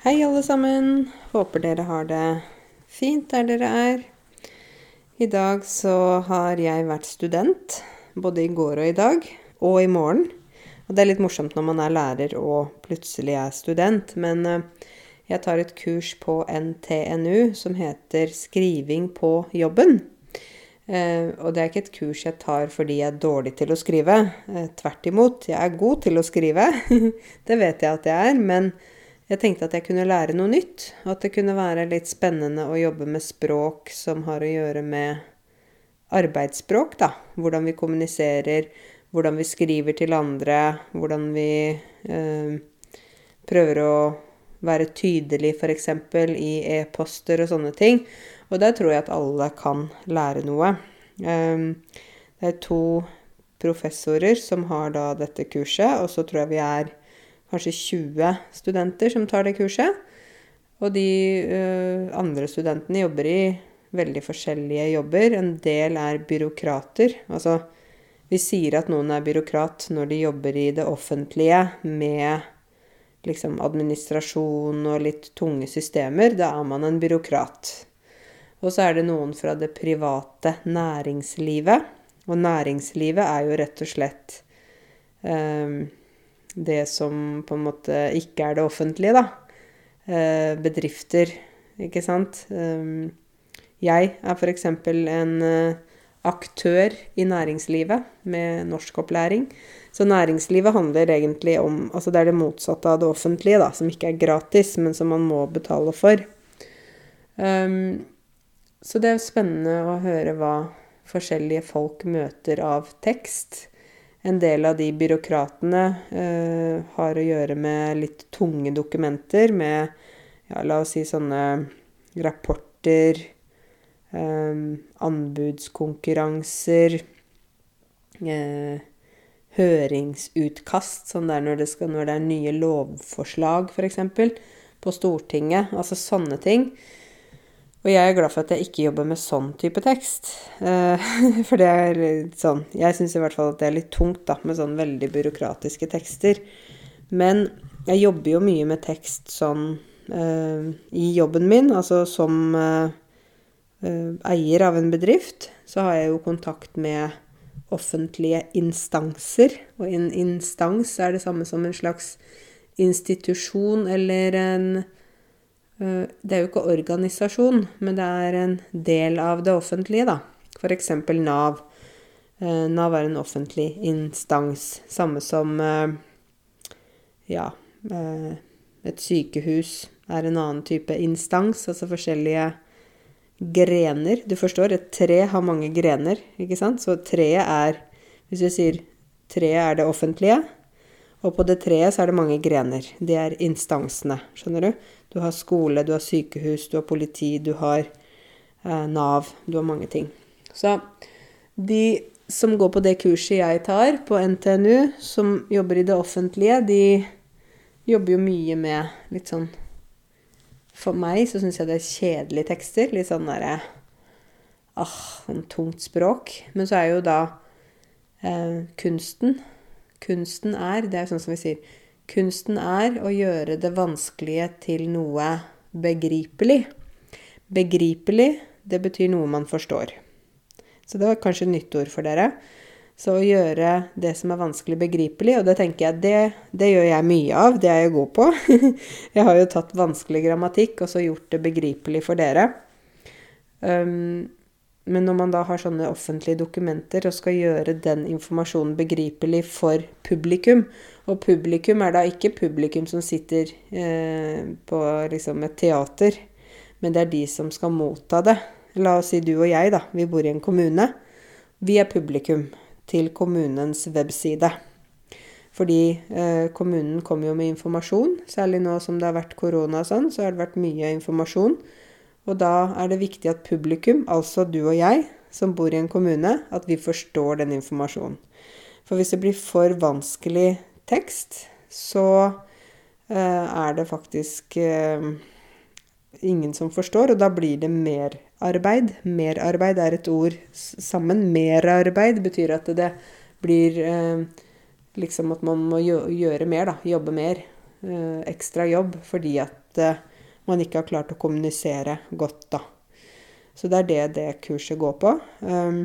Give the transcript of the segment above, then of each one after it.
Hei, alle sammen. Håper dere har det fint der dere er. I dag så har jeg vært student, både i går og i dag, og i morgen. Og det er litt morsomt når man er lærer og plutselig er student, men eh, jeg tar et kurs på NTNU som heter Skriving på jobben. Eh, og det er ikke et kurs jeg tar fordi jeg er dårlig til å skrive. Eh, tvert imot, jeg er god til å skrive. det vet jeg at jeg er. Men jeg tenkte at jeg kunne lære noe nytt. At det kunne være litt spennende å jobbe med språk som har å gjøre med arbeidsspråk, da. Hvordan vi kommuniserer, hvordan vi skriver til andre, hvordan vi eh, prøver å være tydelig f.eks. i e-poster og sånne ting. Og der tror jeg at alle kan lære noe. Ehm, det er to professorer som har da dette kurset, og så tror jeg vi er kanskje 20 studenter som tar det kurset. Og de uh, andre studentene jobber i veldig forskjellige jobber. En del er byråkrater. Altså, vi sier at noen er byråkrat når de jobber i det offentlige med liksom administrasjon og litt tunge systemer. Da er man en byråkrat. Og så er det noen fra det private næringslivet. Og næringslivet er jo rett og slett eh, det som på en måte ikke er det offentlige, da. Eh, bedrifter, ikke sant. Eh, jeg er f.eks. en eh, aktør i næringslivet med norskopplæring. Så næringslivet handler egentlig om Altså det er det motsatte av det offentlige, da, som ikke er gratis, men som man må betale for. Så det er spennende å høre hva forskjellige folk møter av tekst. En del av de byråkratene eh, har å gjøre med litt tunge dokumenter, med ja, la oss si sånne rapporter, eh, anbudskonkurranser, eh, høringsutkast, som det er når det, skal, når det er nye lovforslag, f.eks., på Stortinget. Altså sånne ting. Og jeg er glad for at jeg ikke jobber med sånn type tekst. Eh, for det er litt sånn Jeg syns i hvert fall at det er litt tungt da, med sånn veldig byråkratiske tekster. Men jeg jobber jo mye med tekst sånn uh, i jobben min. Altså som uh, eier av en bedrift, så har jeg jo kontakt med offentlige instanser. Og en instans er det samme som en slags institusjon eller en Eh, det er jo ikke organisasjon, men det er en del av det offentlige, da. F.eks. Nav. Eh, Nav er en offentlig instans. Samme som eh, ja et sykehus er en annen type instans, altså forskjellige grener. Du forstår, et tre har mange grener, ikke sant? Så treet er Hvis vi sier treet er det offentlige, og på det treet så er det mange grener. Det er instansene, skjønner du? Du har skole, du har sykehus, du har politi, du har eh, Nav. Du har mange ting. Så de som går på det kurset jeg tar på NTNU, som jobber i det offentlige, de jobber jo mye med litt sånn For meg så syns jeg det er kjedelige tekster. Litt sånn derre Ah, sånn tungt språk. Men så er jo da eh, kunsten Kunsten er Det er jo sånn som vi sier Kunsten er å gjøre det vanskelige til noe begripelig. Begripelig, det betyr noe man forstår. Så det var kanskje et nytt ord for dere. Så å gjøre det som er vanskelig, begripelig, og det tenker jeg det, det gjør jeg mye av. Det er jeg god på. jeg har jo tatt vanskelig grammatikk og så gjort det begripelig for dere. Um, men når man da har sånne offentlige dokumenter og skal gjøre den informasjonen begripelig for publikum, og publikum er da ikke publikum som sitter eh, på liksom et teater, men det er de som skal motta det. La oss si du og jeg, da. Vi bor i en kommune. Vi er publikum til kommunens webside. Fordi eh, kommunen kommer jo med informasjon. Særlig nå som det har vært korona og sånn, så har det vært mye informasjon. Og da er det viktig at publikum, altså du og jeg, som bor i en kommune, at vi forstår den informasjonen. For hvis det blir for vanskelig tekst, så eh, er det faktisk eh, ingen som forstår, og da blir det merarbeid. Merarbeid er et ord sammen. Merarbeid betyr at det blir eh, liksom at man må gjøre mer, da. Jobbe mer. Ekstra jobb fordi at man ikke har klart å kommunisere godt, da. Så det er det det kurset går på. Um,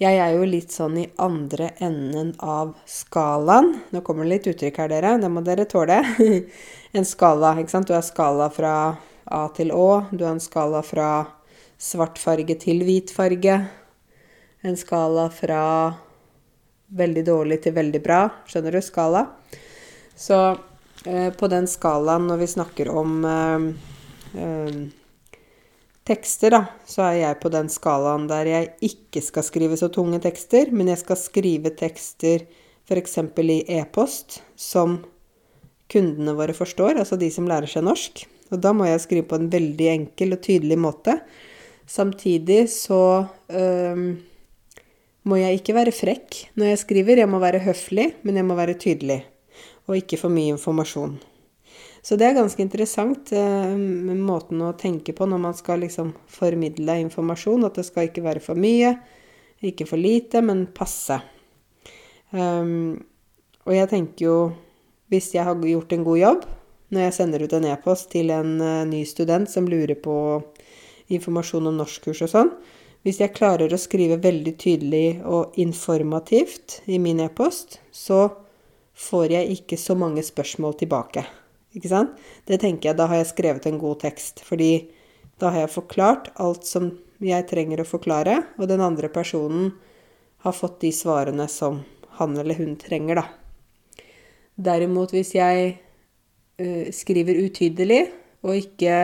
jeg er jo litt sånn i andre enden av skalaen. Nå kommer det litt uttrykk her, dere. Det må dere tåle. en skala, ikke sant. Du har skala fra A til Å. Du har en skala fra svart farge til hvit farge. En skala fra veldig dårlig til veldig bra. Skjønner du? Skala. Så på den skalaen, når vi snakker om eh, eh, tekster, da, så er jeg på den skalaen der jeg ikke skal skrive så tunge tekster, men jeg skal skrive tekster f.eks. i e-post som kundene våre forstår, altså de som lærer seg norsk. Og da må jeg skrive på en veldig enkel og tydelig måte. Samtidig så øh, må jeg ikke være frekk når jeg skriver. Jeg må være høflig, men jeg må være tydelig. Og ikke for mye informasjon. Så det er ganske interessant eh, måten å tenke på når man skal liksom formidle informasjon. At det skal ikke være for mye, ikke for lite, men passe. Um, og jeg tenker jo Hvis jeg har gjort en god jobb når jeg sender ut en e-post til en uh, ny student som lurer på informasjon om norskkurs og sånn Hvis jeg klarer å skrive veldig tydelig og informativt i min e-post, så får jeg ikke så mange spørsmål tilbake. Ikke sant? Det tenker jeg, da har jeg skrevet en god tekst. Fordi da har jeg forklart alt som jeg trenger å forklare, og den andre personen har fått de svarene som han eller hun trenger, da. Derimot hvis jeg uh, skriver utydelig og ikke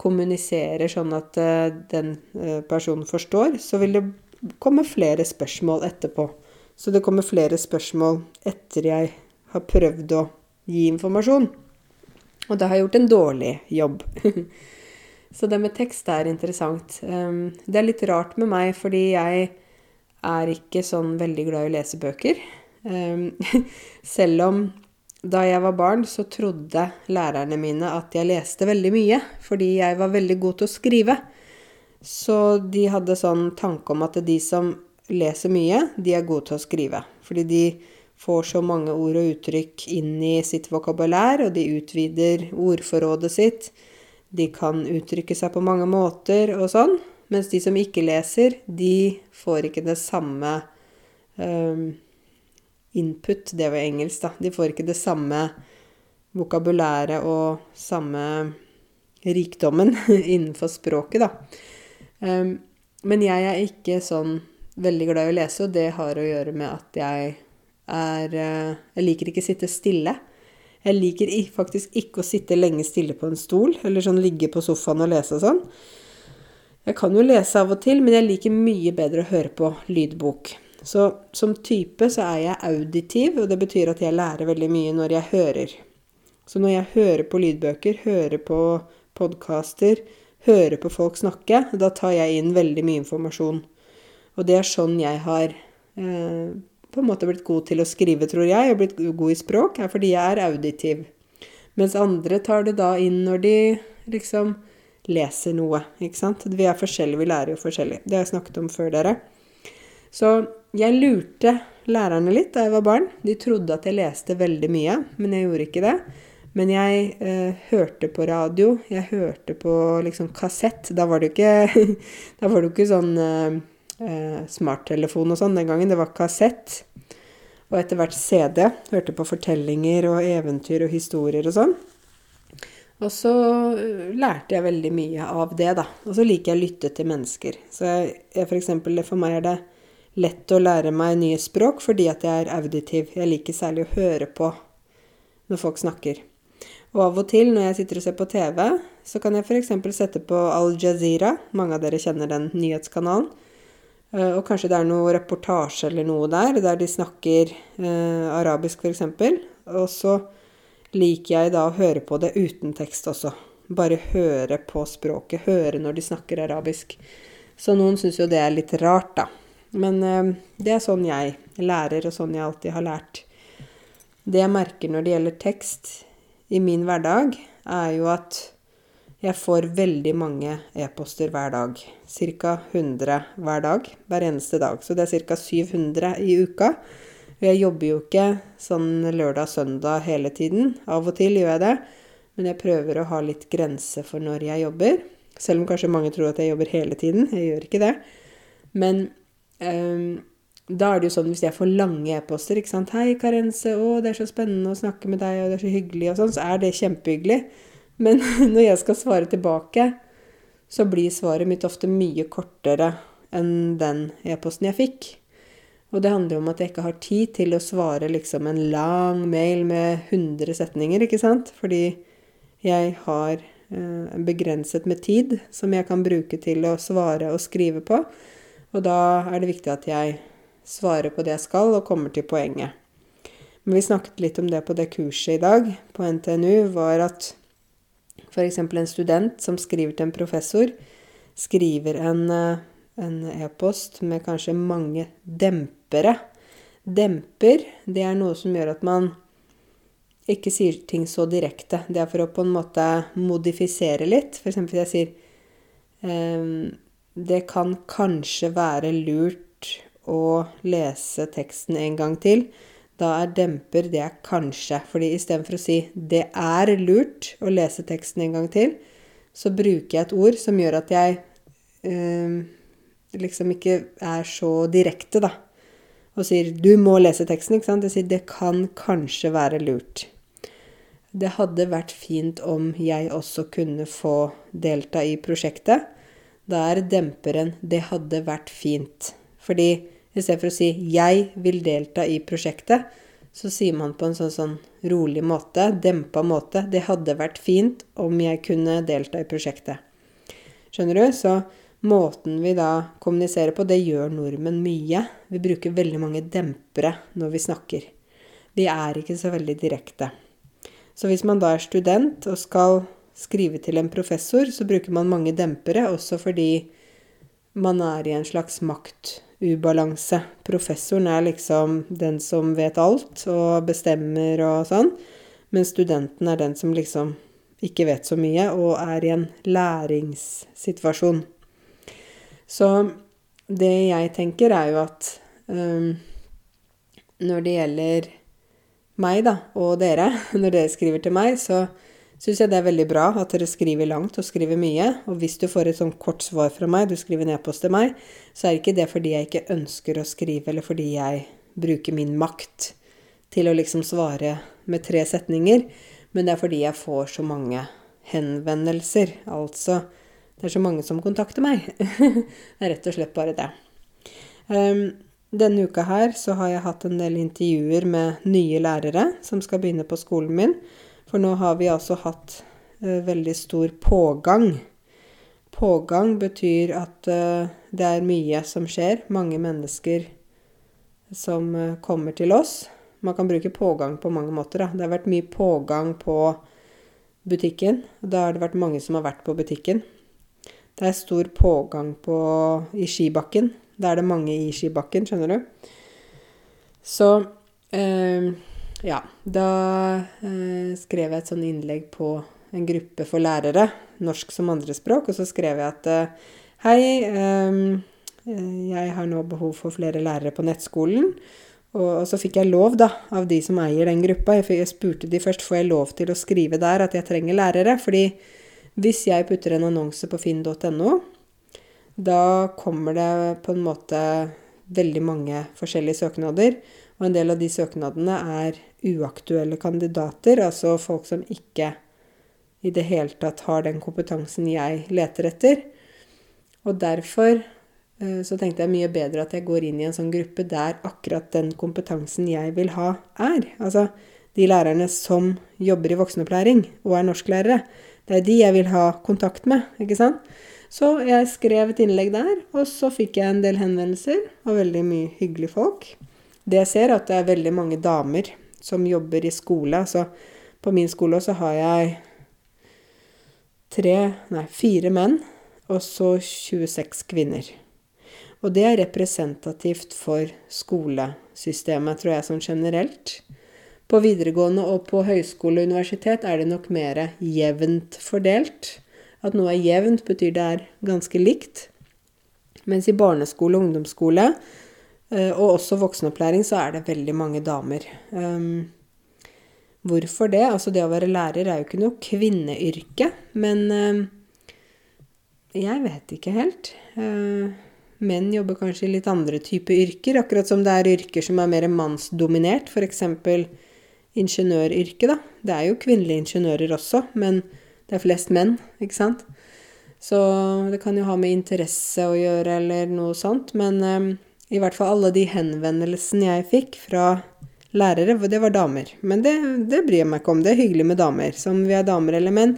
kommuniserer sånn at uh, den uh, personen forstår, så vil det komme flere spørsmål etterpå. Så det kommer flere spørsmål etter jeg har prøvd å gi informasjon. Og da har jeg gjort en dårlig jobb. Så det med tekst er interessant. Ehm, det er litt rart med meg, fordi jeg er ikke sånn veldig glad i å lese bøker. Ehm, selv om da jeg var barn, så trodde lærerne mine at jeg leste veldig mye, fordi jeg var veldig god til å skrive. Så de hadde sånn tanke om at de som leser mye, de er gode til å skrive. Fordi de får så mange ord og uttrykk inn i sitt vokabulær, og de utvider ordforrådet sitt. De kan uttrykke seg på mange måter og sånn. Mens de som ikke leser, de får ikke det samme um, input Det var engelsk, da. De får ikke det samme vokabulæret og samme rikdommen innenfor språket, da. Um, men jeg er ikke sånn veldig glad i å lese, og det har å gjøre med at jeg er eh, Jeg liker ikke å sitte stille. Jeg liker faktisk ikke å sitte lenge stille på en stol, eller sånn ligge på sofaen og lese og sånn. Jeg kan jo lese av og til, men jeg liker mye bedre å høre på lydbok. Så som type så er jeg auditiv, og det betyr at jeg lærer veldig mye når jeg hører. Så når jeg hører på lydbøker, hører på podkaster, hører på folk snakke, da tar jeg inn veldig mye informasjon. Og det er sånn jeg har eh, på en måte blitt god til å skrive, tror jeg, og blitt god i språk, er fordi jeg er auditiv. Mens andre tar det da inn når de liksom leser noe, ikke sant. Vi er forskjellige, vi lærer jo forskjellig. Det har jeg snakket om før dere. Så jeg lurte lærerne litt da jeg var barn. De trodde at jeg leste veldig mye, men jeg gjorde ikke det. Men jeg eh, hørte på radio, jeg hørte på liksom kassett. Da var det jo ikke, ikke sånn eh, eh, smarttelefon og sånn den gangen. Det var kassett. Og etter hvert CD. Hørte på fortellinger og eventyr og historier og sånn. Og så eh, lærte jeg veldig mye av det, da. Og så liker jeg å lytte til mennesker. Så jeg, for eksempel, for meg er det lett å lære meg nye språk fordi at jeg er auditiv. Jeg liker særlig å høre på når folk snakker. Og av og til når jeg sitter og ser på TV, så kan jeg f.eks. sette på Al Jazeera. Mange av dere kjenner den nyhetskanalen. Eh, og kanskje det er noe reportasje eller noe der, der de snakker eh, arabisk f.eks. Og så liker jeg da å høre på det uten tekst også. Bare høre på språket. Høre når de snakker arabisk. Så noen syns jo det er litt rart, da. Men eh, det er sånn jeg lærer, og sånn jeg alltid har lært. Det jeg merker når det gjelder tekst i min hverdag, er jo at jeg får veldig mange e-poster hver dag. Ca. 100 hver dag. Hver eneste dag. Så det er ca. 700 i uka. Jeg jobber jo ikke sånn lørdag-søndag hele tiden. Av og til gjør jeg det. Men jeg prøver å ha litt grense for når jeg jobber. Selv om kanskje mange tror at jeg jobber hele tiden. Jeg gjør ikke det. Men um, da er det jo sånn hvis jeg får lange e-poster ikke sant? 'Hei, Karense. Å, det er så spennende å snakke med deg, og det er så hyggelig', og sånn, så er det kjempehyggelig. Men når jeg skal svare tilbake, så blir svaret mitt ofte mye kortere enn den e-posten jeg fikk. Og det handler jo om at jeg ikke har tid til å svare liksom en lang mail med 100 setninger, ikke sant? Fordi jeg har eh, begrenset med tid som jeg kan bruke til å svare og skrive på. Og da er det viktig at jeg svarer på det jeg skal, og kommer til poenget. Men vi snakket litt om det på det kurset i dag på NTNU, var at f.eks. en student som skriver til en professor, skriver en e-post e med kanskje mange dempere. Demper, det er noe som gjør at man ikke sier ting så direkte. Det er for å på en måte modifisere litt. F.eks. hvis jeg sier ehm, Det kan kanskje være lurt å lese teksten en gang til. Da er demper det er kanskje. fordi istedenfor å si 'det er lurt å lese teksten en gang til', så bruker jeg et ord som gjør at jeg eh, liksom ikke er så direkte, da. Og sier 'du må lese teksten', ikke sant. Jeg sier 'det kan kanskje være lurt'. Det hadde vært fint om jeg også kunne få delta i prosjektet. Da er demperen 'det hadde vært fint'. Fordi i stedet for å si 'jeg vil delta i prosjektet', så sier man på en sånn, sånn rolig måte, dempa måte 'Det hadde vært fint om jeg kunne delta i prosjektet'. Skjønner du? Så måten vi da kommuniserer på, det gjør nordmenn mye. Vi bruker veldig mange dempere når vi snakker. Vi er ikke så veldig direkte. Så hvis man da er student og skal skrive til en professor, så bruker man mange dempere, også fordi man er i en slags makt ubalanse. Professoren er liksom den som vet alt og bestemmer og sånn, men studenten er den som liksom ikke vet så mye og er i en læringssituasjon. Så det jeg tenker, er jo at um, når det gjelder meg, da, og dere, når dere skriver til meg, så syns jeg det er veldig bra at dere skriver langt og skriver mye. Og hvis du får et sånn kort svar fra meg, du skriver en e-post til meg, så er ikke det fordi jeg ikke ønsker å skrive, eller fordi jeg bruker min makt til å liksom svare med tre setninger, men det er fordi jeg får så mange henvendelser. Altså det er så mange som kontakter meg. det er rett og slett bare det. Um, denne uka her så har jeg hatt en del intervjuer med nye lærere som skal begynne på skolen min. For nå har vi altså hatt uh, veldig stor pågang. Pågang betyr at uh, det er mye som skjer. Mange mennesker som uh, kommer til oss. Man kan bruke pågang på mange måter. Da. Det har vært mye pågang på butikken. Da har det vært mange som har vært på butikken. Det er stor pågang på, i skibakken. Da er det mange i skibakken, skjønner du. Så eh, ja, da eh, skrev jeg et sånn innlegg på en gruppe for lærere, norsk som andrespråk, og så skrev jeg at eh, hei, ehm, eh, jeg har nå behov for flere lærere på nettskolen. Og, og, så fikk jeg lov, da, av de som eier den gruppa. Jeg, jeg spurte de først får jeg lov til å skrive der at jeg trenger lærere. fordi hvis jeg putter en annonse på finn.no, da kommer det på en måte veldig mange forskjellige søknader. Og en del av de søknadene er uaktuelle kandidater, altså folk som ikke i det hele tatt har den kompetansen jeg leter etter. Og derfor eh, så tenkte jeg mye bedre at jeg går inn i en sånn gruppe der akkurat den kompetansen jeg vil ha, er. Altså de lærerne som jobber i voksenopplæring og er norsklærere. Det er de jeg vil ha kontakt med, ikke sant. Så jeg skrev et innlegg der, og så fikk jeg en del henvendelser og veldig mye hyggelige folk. Det jeg ser, er at det er veldig mange damer som jobber i skole. Så på min skole så har jeg tre, nei, fire menn og så 26 kvinner. Og det er representativt for skolesystemet, tror jeg, sånn generelt. På videregående og på høyskole og universitet er det nok mer jevnt fordelt. At noe er jevnt, betyr det er ganske likt. Mens i barneskole og ungdomsskole Eh, og også voksenopplæring så er det veldig mange damer. Um, Hvorfor det? Altså, det å være lærer er jo ikke noe kvinneyrke, men eh, jeg vet ikke helt. Eh, menn jobber kanskje i litt andre typer yrker, akkurat som det er yrker som er mer mannsdominert, f.eks. ingeniøryrket, da. Det er jo kvinnelige ingeniører også, men det er flest menn, ikke sant? Så det kan jo ha med interesse å gjøre eller noe sånt, men eh, i hvert fall alle de henvendelsene jeg fikk fra lærere, det var damer. Men det, det bryr jeg meg ikke om. Det er hyggelig med damer. som vi er damer eller menn.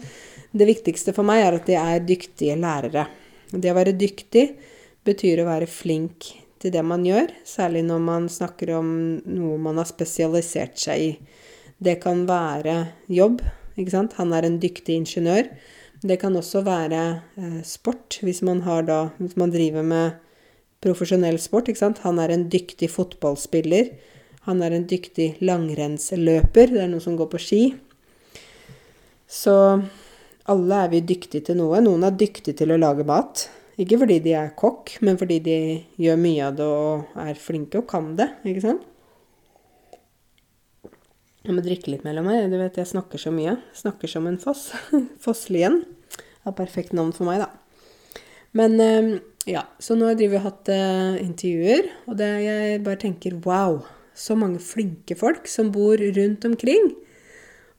Det viktigste for meg er at de er dyktige lærere. Det å være dyktig betyr å være flink til det man gjør, særlig når man snakker om noe man har spesialisert seg i. Det kan være jobb. Han er en dyktig ingeniør. Det kan også være eh, sport, hvis man, da, hvis man driver med profesjonell sport. Han er en dyktig fotballspiller. Han er en dyktig langrennsløper. Det er noen som går på ski. Så alle er vi dyktige til noe. Noen er dyktige til å lage mat. Ikke fordi de er kokk, men fordi de gjør mye av det og er flinke og kan det. Ikke sant? Jeg må drikke litt mellom meg. Du vet, jeg snakker så mye. Snakker som en foss. Fosslien. Det er perfekt navn for meg, da. Men eh, ja, så nå har jeg hatt uh, intervjuer, og det, jeg bare tenker wow, så mange flinke folk som bor rundt omkring,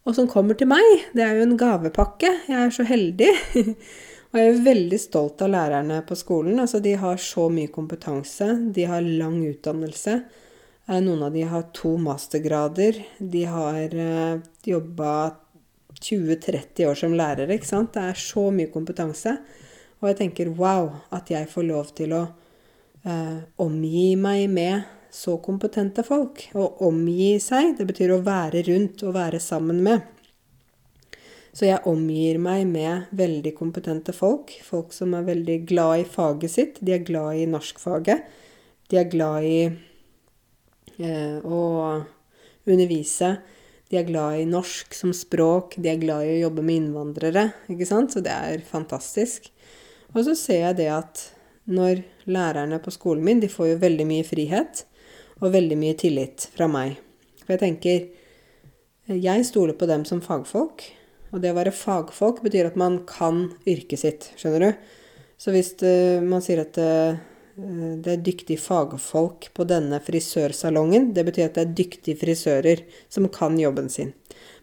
og som kommer til meg. Det er jo en gavepakke. Jeg er så heldig. og jeg er veldig stolt av lærerne på skolen. Altså, de har så mye kompetanse. De har lang utdannelse. Eh, noen av de har to mastergrader. De har uh, jobba 20-30 år som lærere, ikke sant. Det er så mye kompetanse. Og jeg tenker wow, at jeg får lov til å eh, omgi meg med så kompetente folk. Å omgi seg, det betyr å være rundt og være sammen med. Så jeg omgir meg med veldig kompetente folk. Folk som er veldig glad i faget sitt. De er glad i norskfaget. De er glad i eh, å undervise. De er glad i norsk som språk. De er glad i å jobbe med innvandrere. ikke sant? Så det er fantastisk. Og så ser jeg det at når lærerne på skolen min, de får jo veldig mye frihet og veldig mye tillit fra meg. For jeg tenker Jeg stoler på dem som fagfolk. Og det å være fagfolk betyr at man kan yrket sitt, skjønner du. Så hvis uh, man sier at det er dyktige fagfolk på denne frisørsalongen, det betyr at det er dyktige frisører som kan jobben sin.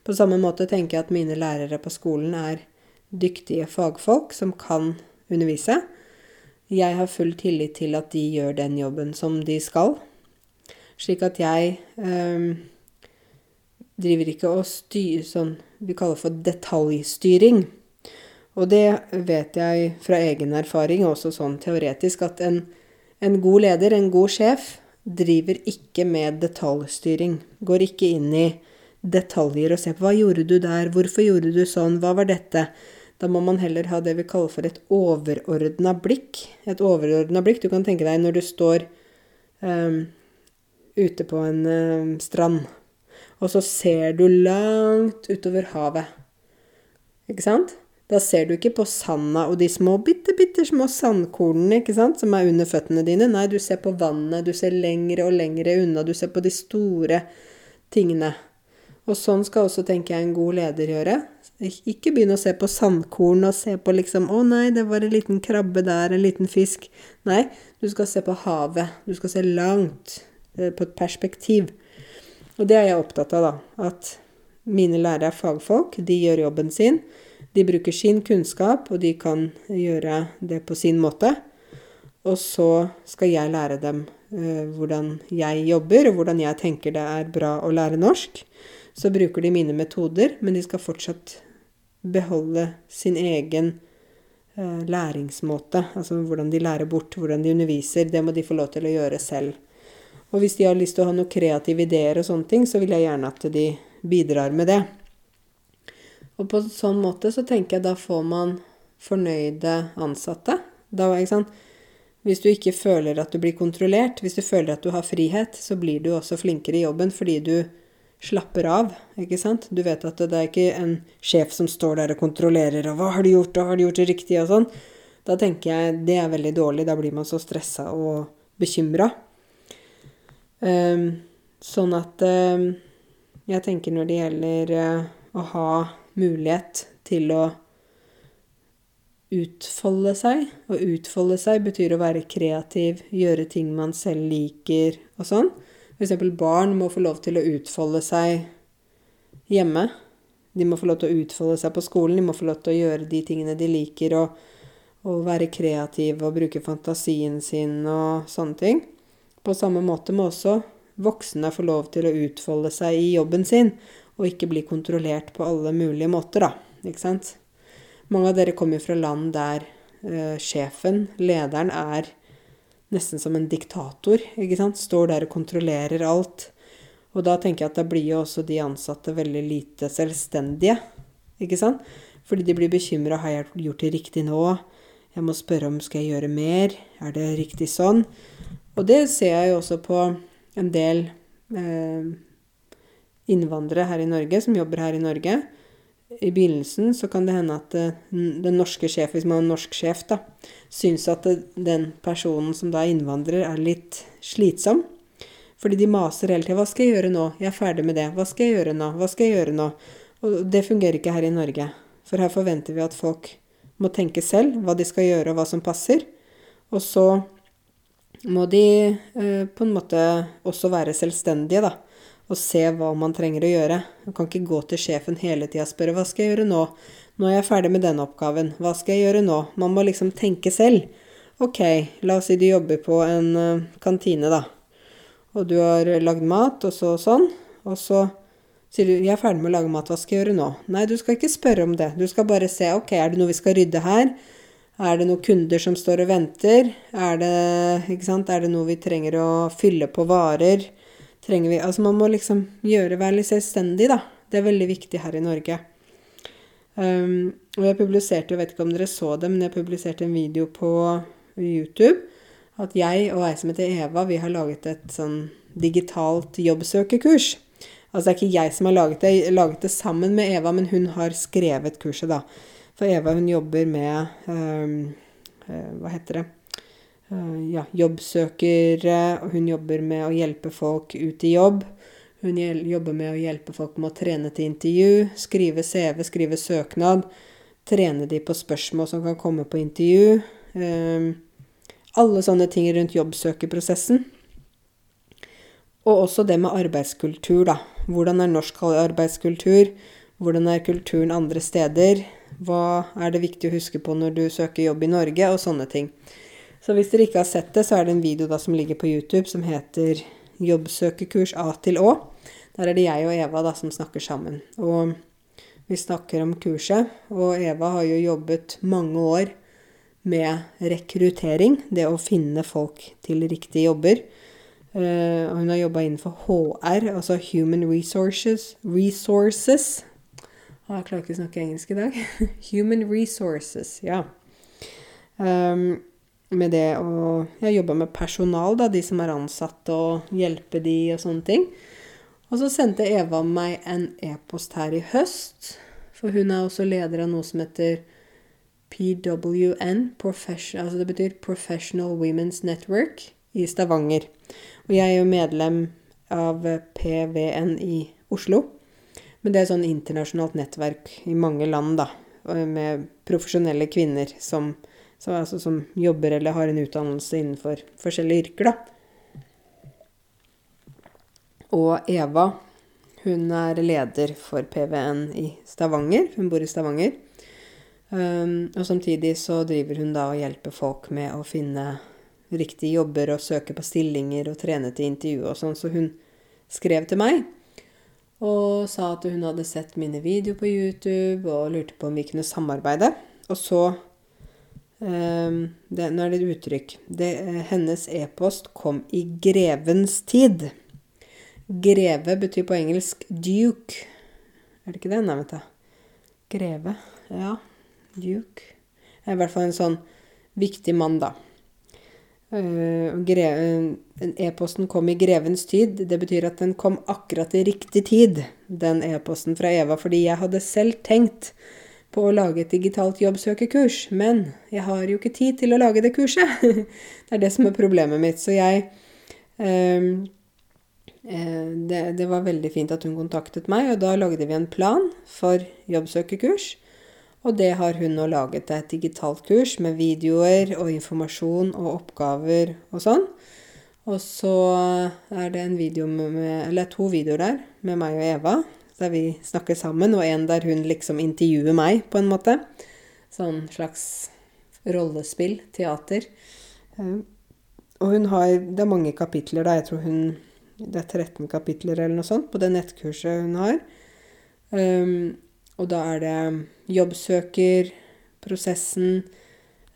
På samme måte tenker jeg at mine lærere på skolen er dyktige fagfolk som kan undervise. Jeg har full tillit til at de gjør den jobben som de skal. Slik at jeg eh, driver ikke og styrer sånn vi kaller for detaljstyring. Og det vet jeg fra egen erfaring, også sånn teoretisk, at en, en god leder, en god sjef, driver ikke med detaljstyring. Går ikke inn i detaljer og ser på hva gjorde du der, hvorfor gjorde du sånn, hva var dette? Da må man heller ha det vi kaller for et overordna blikk. Et overordna blikk. Du kan tenke deg når du står um, ute på en um, strand, og så ser du langt utover havet. Ikke sant? Da ser du ikke på sanda og de små, bitte, bitte små sandkornene ikke sant, som er under føttene dine. Nei, du ser på vannet, du ser lengre og lengre unna, du ser på de store tingene. Og sånn skal også, tenker jeg, en god leder gjøre. Ikke begynn å se på sandkorn og se på liksom 'Å nei, det var en liten krabbe der, en liten fisk'. Nei, du skal se på havet. Du skal se langt, eh, på et perspektiv. Og det er jeg opptatt av, da. At mine lærere er fagfolk. De gjør jobben sin. De bruker sin kunnskap, og de kan gjøre det på sin måte. Og så skal jeg lære dem uh, hvordan jeg jobber, og hvordan jeg tenker det er bra å lære norsk. Så bruker de mine metoder, men de skal fortsatt beholde sin egen eh, læringsmåte. Altså hvordan de lærer bort, hvordan de underviser. Det må de få lov til å gjøre selv. Og hvis de har lyst til å ha noen kreative ideer og sånne ting, så vil jeg gjerne at de bidrar med det. Og på en sånn måte så tenker jeg da får man fornøyde ansatte. Da, ikke sant? Hvis du ikke føler at du blir kontrollert, hvis du føler at du har frihet, så blir du også flinkere i jobben fordi du slapper av, ikke sant. Du vet at det er ikke en sjef som står der og kontrollerer og 'Hva har du gjort?' og 'Har du gjort det riktig?' og sånn. Da tenker jeg det er veldig dårlig. Da blir man så stressa og bekymra. Um, sånn at um, jeg tenker når det gjelder uh, å ha mulighet til å utfolde seg. Å utfolde seg betyr å være kreativ, gjøre ting man selv liker og sånn. F.eks. barn må få lov til å utfolde seg hjemme. De må få lov til å utfolde seg på skolen, de må få lov til å gjøre de tingene de liker, og, og være kreative og bruke fantasien sin og sånne ting. På samme måte må også voksne få lov til å utfolde seg i jobben sin, og ikke bli kontrollert på alle mulige måter, da. Ikke sant? Mange av dere kommer fra land der uh, sjefen, lederen, er nesten som en diktator. ikke sant? Står der og kontrollerer alt. Og da tenker jeg at da blir jo også de ansatte veldig lite selvstendige. Ikke sant? Fordi de blir bekymra. Har jeg gjort det riktig nå? Jeg må spørre om skal jeg gjøre mer. Er det riktig sånn? Og det ser jeg jo også på en del eh, innvandrere her i Norge, som jobber her i Norge i begynnelsen så kan det hende at eh, den norske sjef, hvis man er en norsk sjef, da, syns at den personen som da er innvandrer, er litt slitsom. Fordi de maser hele tida. 'Hva skal jeg gjøre nå? Jeg er ferdig med det. Hva skal jeg gjøre nå? Hva skal jeg gjøre nå?' Og det fungerer ikke her i Norge. For her forventer vi at folk må tenke selv hva de skal gjøre, og hva som passer. Og så må de eh, på en måte også være selvstendige, da og se hva man trenger å gjøre. Man kan ikke gå til sjefen hele tida og spørre 'hva skal jeg gjøre nå'? 'Nå er jeg ferdig med denne oppgaven. Hva skal jeg gjøre nå?' Man må liksom tenke selv. Ok, la oss si du jobber på en uh, kantine, da. Og du har lagd mat, og så sånn. Og så sier du 'jeg er ferdig med å lage mat, hva skal jeg gjøre nå?' Nei, du skal ikke spørre om det. Du skal bare se 'ok, er det noe vi skal rydde her'? Er det noen kunder som står og venter? Er det? Er det noe vi trenger å fylle på varer? Trenger vi Altså man må liksom gjøre, være litt selvstendig, da. Det er veldig viktig her i Norge. Um, og jeg publiserte, jeg vet ikke om dere så det, men jeg publiserte en video på YouTube. At jeg og ei som heter Eva, vi har laget et sånn digitalt jobbsøkerkurs. Altså det er ikke jeg som har laget det, jeg laget det sammen med Eva, men hun har skrevet kurset, da. For Eva hun jobber med um, Hva heter det? Eh, ja, jobbsøkere, hun jobber med å hjelpe folk ut i jobb. Hun jobber med å hjelpe folk med å trene til intervju, skrive CV, skrive søknad. Trene de på spørsmål som kan komme på intervju. Um, alle sånne ting rundt jobbsøkerprosessen. Og også det med arbeidskultur, da. Hvordan er norsk arbeidskultur? Hvordan er kulturen andre steder? Hva er det viktig å huske på når du søker jobb i Norge? Og sånne ting. Så hvis dere ikke har sett det, så er det en video da som ligger på YouTube som heter 'Jobbsøkerkurs A til Å'. Der er det jeg og Eva da som snakker sammen. Og vi snakker om kurset. Og Eva har jo jobbet mange år med rekruttering, det å finne folk til riktige jobber. Uh, hun har jobba innenfor HR, altså Human Resources. Resources. Ah, jeg klarer ikke å snakke engelsk i dag. Human Resources, ja. Um, med det å Jeg jobba med personal, da, de som er ansatt, og hjelpe de og sånne ting. Og så sendte Eva meg en e-post her i høst, for hun er også leder av noe som heter PWN, altså det betyr Professional Women's Network, i Stavanger. Og jeg er jo medlem av PVN i Oslo. Men det er et sånn internasjonalt nettverk i mange land, da, med profesjonelle kvinner som som, altså, som jobber eller har en utdannelse innenfor forskjellige yrker, da. Og Eva, hun er leder for PVN i Stavanger. Hun bor i Stavanger. Um, og samtidig så driver hun da og hjelper folk med å finne riktige jobber og søke på stillinger og trene til intervju og sånn. Så hun skrev til meg og sa at hun hadde sett mine videoer på YouTube og lurte på om vi kunne samarbeide. Og så det, nå er det et uttrykk. Det, eh, hennes e-post kom i grevens tid. Greve betyr på engelsk duke. Er det ikke det? Nei, vet du. Greve. Ja. Duke. Det Er i hvert fall en sånn viktig mann, da. Uh, E-posten kom i grevens tid. Det betyr at den kom akkurat i riktig tid, den e-posten fra Eva, fordi jeg hadde selv tenkt på å lage et digitalt jobbsøkerkurs, men jeg har jo ikke tid til å lage det kurset. det er det som er problemet mitt. Så jeg eh, eh, det, det var veldig fint at hun kontaktet meg, og da lagde vi en plan for jobbsøkerkurs. Og det har hun nå laget et digitalt kurs med videoer og informasjon og oppgaver og sånn. Og så er det en video med, eller to videoer der med meg og Eva, der vi snakker sammen, og en der hun liksom intervjuer meg, på en måte. Sånn slags rollespill, teater. Eh, og hun har Det er mange kapitler, da. Jeg tror hun Det er 13 kapitler eller noe sånt på det nettkurset hun har. Um, og da er det jobbsøker, prosessen,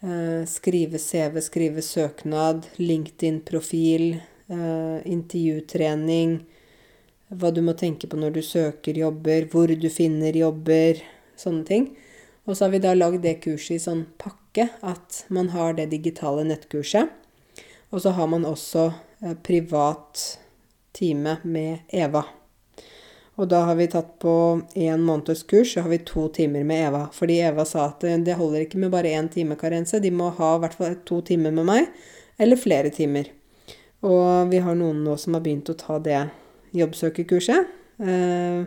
uh, skrive CV, skrive søknad, LinkedIn-profil, uh, intervjutrening, hva du må tenke på når du søker jobber, hvor du finner jobber, sånne ting. Og så har vi da lagd det kurset i sånn pakke at man har det digitale nettkurset. Og så har man også eh, privat time med Eva. Og da har vi tatt på én måneds kurs, så har vi to timer med Eva. Fordi Eva sa at eh, det holder ikke med bare én time karense, de må ha i hvert fall to timer med meg, eller flere timer. Og vi har noen nå som har begynt å ta det jobbsøkerkurset. Eh,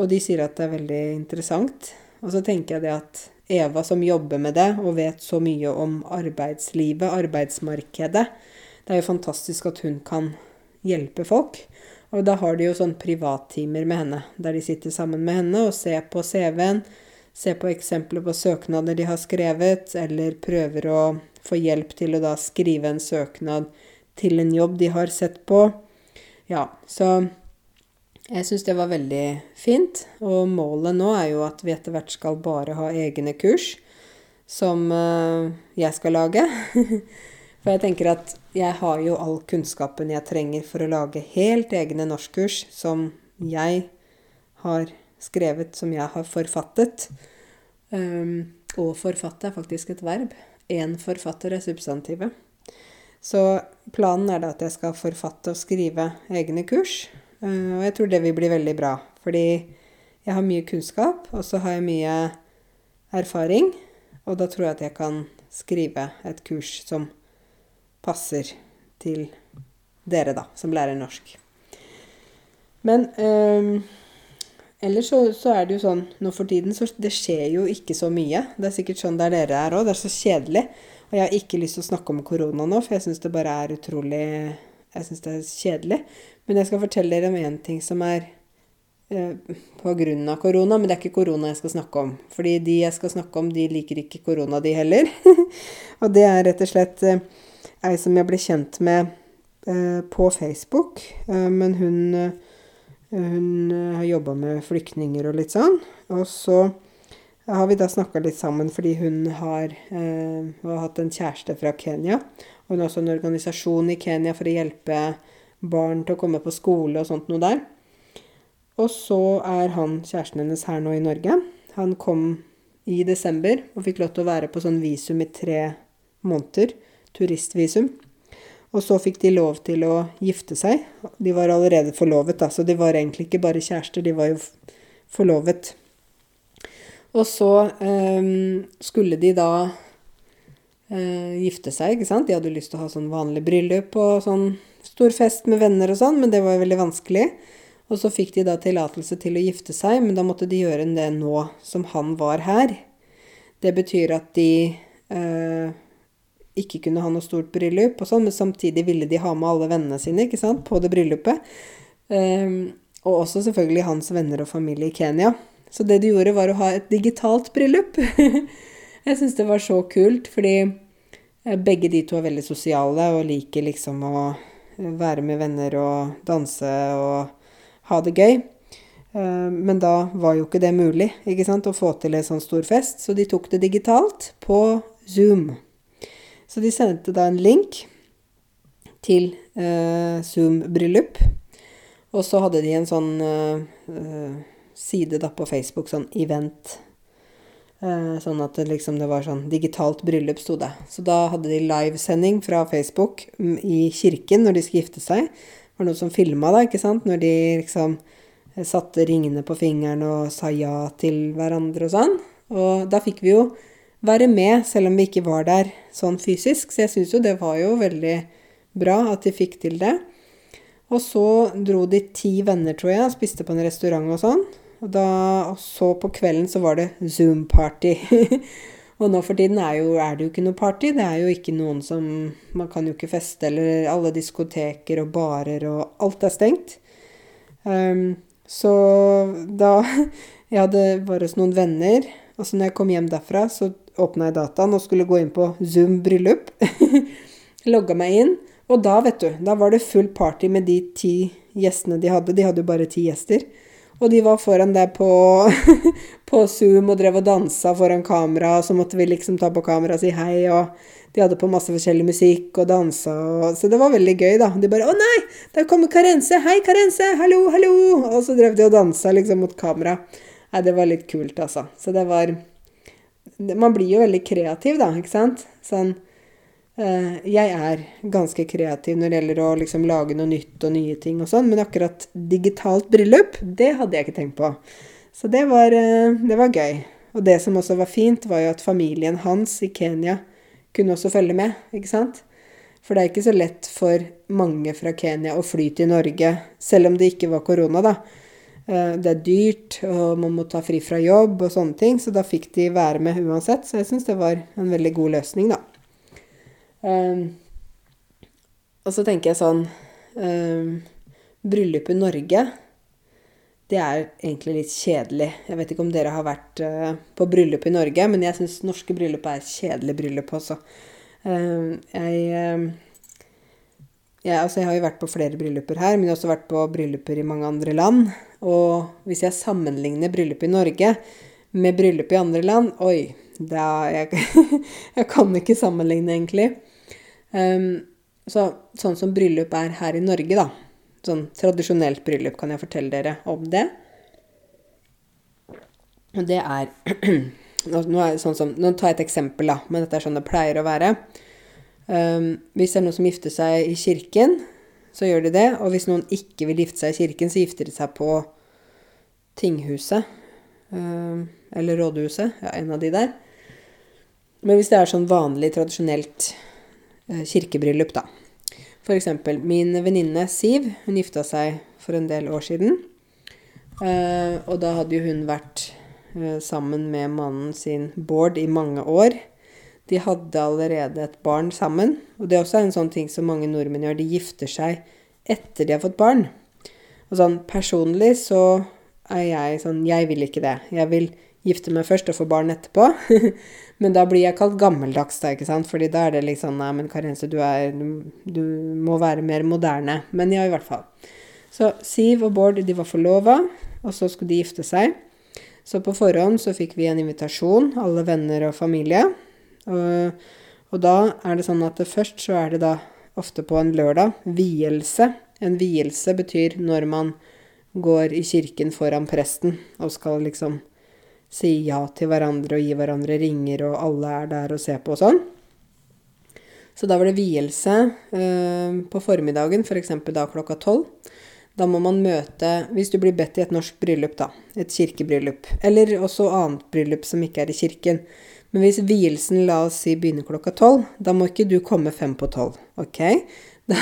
og de sier at det er veldig interessant. Og så tenker jeg det at Eva som jobber med det og vet så mye om arbeidslivet, arbeidsmarkedet. Det er jo fantastisk at hun kan hjelpe folk. Og da har de jo sånn privattimer med henne, der de sitter sammen med henne og ser på CV-en, ser på eksempler på søknader de har skrevet, eller prøver å få hjelp til å da skrive en søknad til en jobb de har sett på. Ja, så jeg syns det var veldig fint, og målet nå er jo at vi etter hvert skal bare ha egne kurs som uh, jeg skal lage. For jeg tenker at jeg har jo all kunnskapen jeg trenger for å lage helt egne norskkurs som jeg har skrevet, som jeg har forfattet. Um, og forfatte er faktisk et verb. Én forfatter er substantivet. Så planen er da at jeg skal forfatte og skrive egne kurs. Eh, og jeg tror det vil bli veldig bra. Fordi jeg har mye kunnskap, og så har jeg mye erfaring. Og da tror jeg at jeg kan skrive et kurs som passer til dere, da, som lærer norsk. Men øh, ellers så, så, er det jo sånn nå for tiden så Det skjer jo ikke så mye. Det er sikkert sånn der dere er òg. Det er så kjedelig. Og jeg har ikke lyst til å snakke om korona nå, for jeg syns det bare er utrolig Jeg syns det er kjedelig. Men jeg skal fortelle dere om én ting som er eh, på grunn av korona, men det er ikke korona jeg skal snakke om. Fordi de jeg skal snakke om, de liker ikke korona, de heller. og det er rett og slett eh, ei som jeg ble kjent med eh, på Facebook. Eh, men hun, eh, hun eh, har jobba med flyktninger og litt sånn. Og så har vi da snakka litt sammen fordi hun har, har hatt en kjæreste fra Kenya. Og hun har også en organisasjon i Kenya for å hjelpe barn til å komme på skole og sånt noe der. Og så er han kjæresten hennes her nå i Norge. Han kom i desember og fikk lov til å være på sånn visum i tre måneder. Turistvisum. Og så fikk de lov til å gifte seg. De var allerede forlovet, da, så de var egentlig ikke bare kjærester, de var jo forlovet. Og så um, skulle de da uh, gifte seg, ikke sant. De hadde lyst til å ha sånn vanlig bryllup og sånn stor fest med venner og sånn, men det var jo veldig vanskelig. Og så fikk de da tillatelse til å gifte seg, men da måtte de gjøre det nå som han var her. Det betyr at de eh, ikke kunne ha noe stort bryllup og sånn, men samtidig ville de ha med alle vennene sine ikke sant, på det bryllupet. Eh, og også selvfølgelig hans venner og familie i Kenya. Så det de gjorde, var å ha et digitalt bryllup. Jeg syns det var så kult, fordi eh, begge de to er veldig sosiale og liker liksom å være med venner og danse og ha det gøy. Eh, men da var jo ikke det mulig ikke sant, å få til en sånn stor fest, så de tok det digitalt på Zoom. Så de sendte da en link til eh, Zoom-bryllup. Og så hadde de en sånn eh, side da på Facebook, sånn event Eh, sånn at det liksom det var sånn digitalt bryllup, sto det. Så da hadde de livesending fra Facebook mm, i kirken når de skulle gifte seg. Det var noen som filma da, ikke sant, når de liksom eh, satte ringene på fingeren og sa ja til hverandre og sånn. Og da fikk vi jo være med, selv om vi ikke var der sånn fysisk. Så jeg syns jo det var jo veldig bra at de fikk til det. Og så dro de ti venner, tror jeg, spiste på en restaurant og sånn. Og, da, og så på kvelden så var det Zoom-party. og nå for tiden er, jo, er, det jo ikke noe party. Det er jo ikke noen som Man kan jo ikke feste, eller alle diskoteker og barer og Alt er stengt. Um, så da Jeg hadde bare hos noen venner, og så når jeg kom hjem derfra, så åpna jeg dataen og skulle gå inn på Zoom bryllup. Logga meg inn. Og da, vet du, da var det full party med de ti gjestene de hadde. De hadde jo bare ti gjester. Og de var foran der på, på Zoom og drev og dansa foran kamera, og så måtte vi liksom ta på kamera og si hei, og de hadde på masse forskjellig musikk og dansa, og, så det var veldig gøy, da. De bare 'Å nei, der kommer Karense! Hei, Karense! Hallo, hallo!' Og så drev de og dansa liksom mot kamera. Nei, det var litt kult, altså. Så det var Man blir jo veldig kreativ, da, ikke sant? Sånn jeg er ganske kreativ når det gjelder å liksom lage noe nytt og nye ting og sånn, men akkurat digitalt bryllup, det hadde jeg ikke tenkt på. Så det var, eh, det var gøy. Og det som også var fint, var jo at familien hans i Kenya kunne også følge med, ikke sant? For det er ikke så lett for mange fra Kenya å fly til Norge, selv om det ikke var korona, da. Eh, det er dyrt, og man må ta fri fra jobb og sånne ting, så da fikk de være med uansett. Så jeg syns det var en veldig god løsning, da. Um, og så tenker jeg sånn um, Bryllup i Norge, det er egentlig litt kjedelig. Jeg vet ikke om dere har vært uh, på bryllup i Norge, men jeg syns norske bryllup er kjedelig bryllup også. Um, jeg, jeg, altså jeg har jo vært på flere brylluper her, men jeg har også vært på brylluper i mange andre land. Og hvis jeg sammenligner bryllup i Norge med bryllup i andre land Oi, da jeg, jeg kan ikke sammenligne, egentlig. Um, så, sånn som bryllup er her i Norge, da. Sånn tradisjonelt bryllup, kan jeg fortelle dere om det. Og det er nå, er sånn som, nå tar jeg et eksempel, da, men dette er sånn det pleier å være. Um, hvis det er noen som gifter seg i kirken, så gjør de det. Og hvis noen ikke vil gifte seg i kirken, så gifter de seg på tinghuset. Um, eller rådhuset. Ja, en av de der. Men hvis det er sånn vanlig, tradisjonelt kirkebryllup, da. Eksempel min venninne Siv, hun gifta seg for en del år siden. Eh, og da hadde jo hun vært eh, sammen med mannen sin Bård i mange år. De hadde allerede et barn sammen. Og det er også en sånn ting som mange nordmenn gjør. De gifter seg etter de har fått barn. Og sånn personlig så er jeg sånn Jeg vil ikke det. Jeg vil gifte meg først og få barn etterpå. men da blir jeg kalt gammeldags, da, ikke sant. Fordi da er det liksom Nei, men Karense, du er Du må være mer moderne. Men ja, i hvert fall. Så Siv og Bård, de var forlova, og så skulle de gifte seg. Så på forhånd så fikk vi en invitasjon, alle venner og familie. Og, og da er det sånn at det først så er det da ofte på en lørdag vielse. En vielse betyr når man går i kirken foran presten og skal liksom si ja til hverandre og gi hverandre ringer, og alle er der og ser på og sånn. Så da var det vielse eh, på formiddagen, f.eks. For da klokka tolv. Da må man møte Hvis du blir bedt i et norsk bryllup, da. Et kirkebryllup. Eller også annet bryllup som ikke er i kirken. Men hvis vielsen, la oss si, begynner klokka tolv, da må ikke du komme fem på tolv. Ok? Da,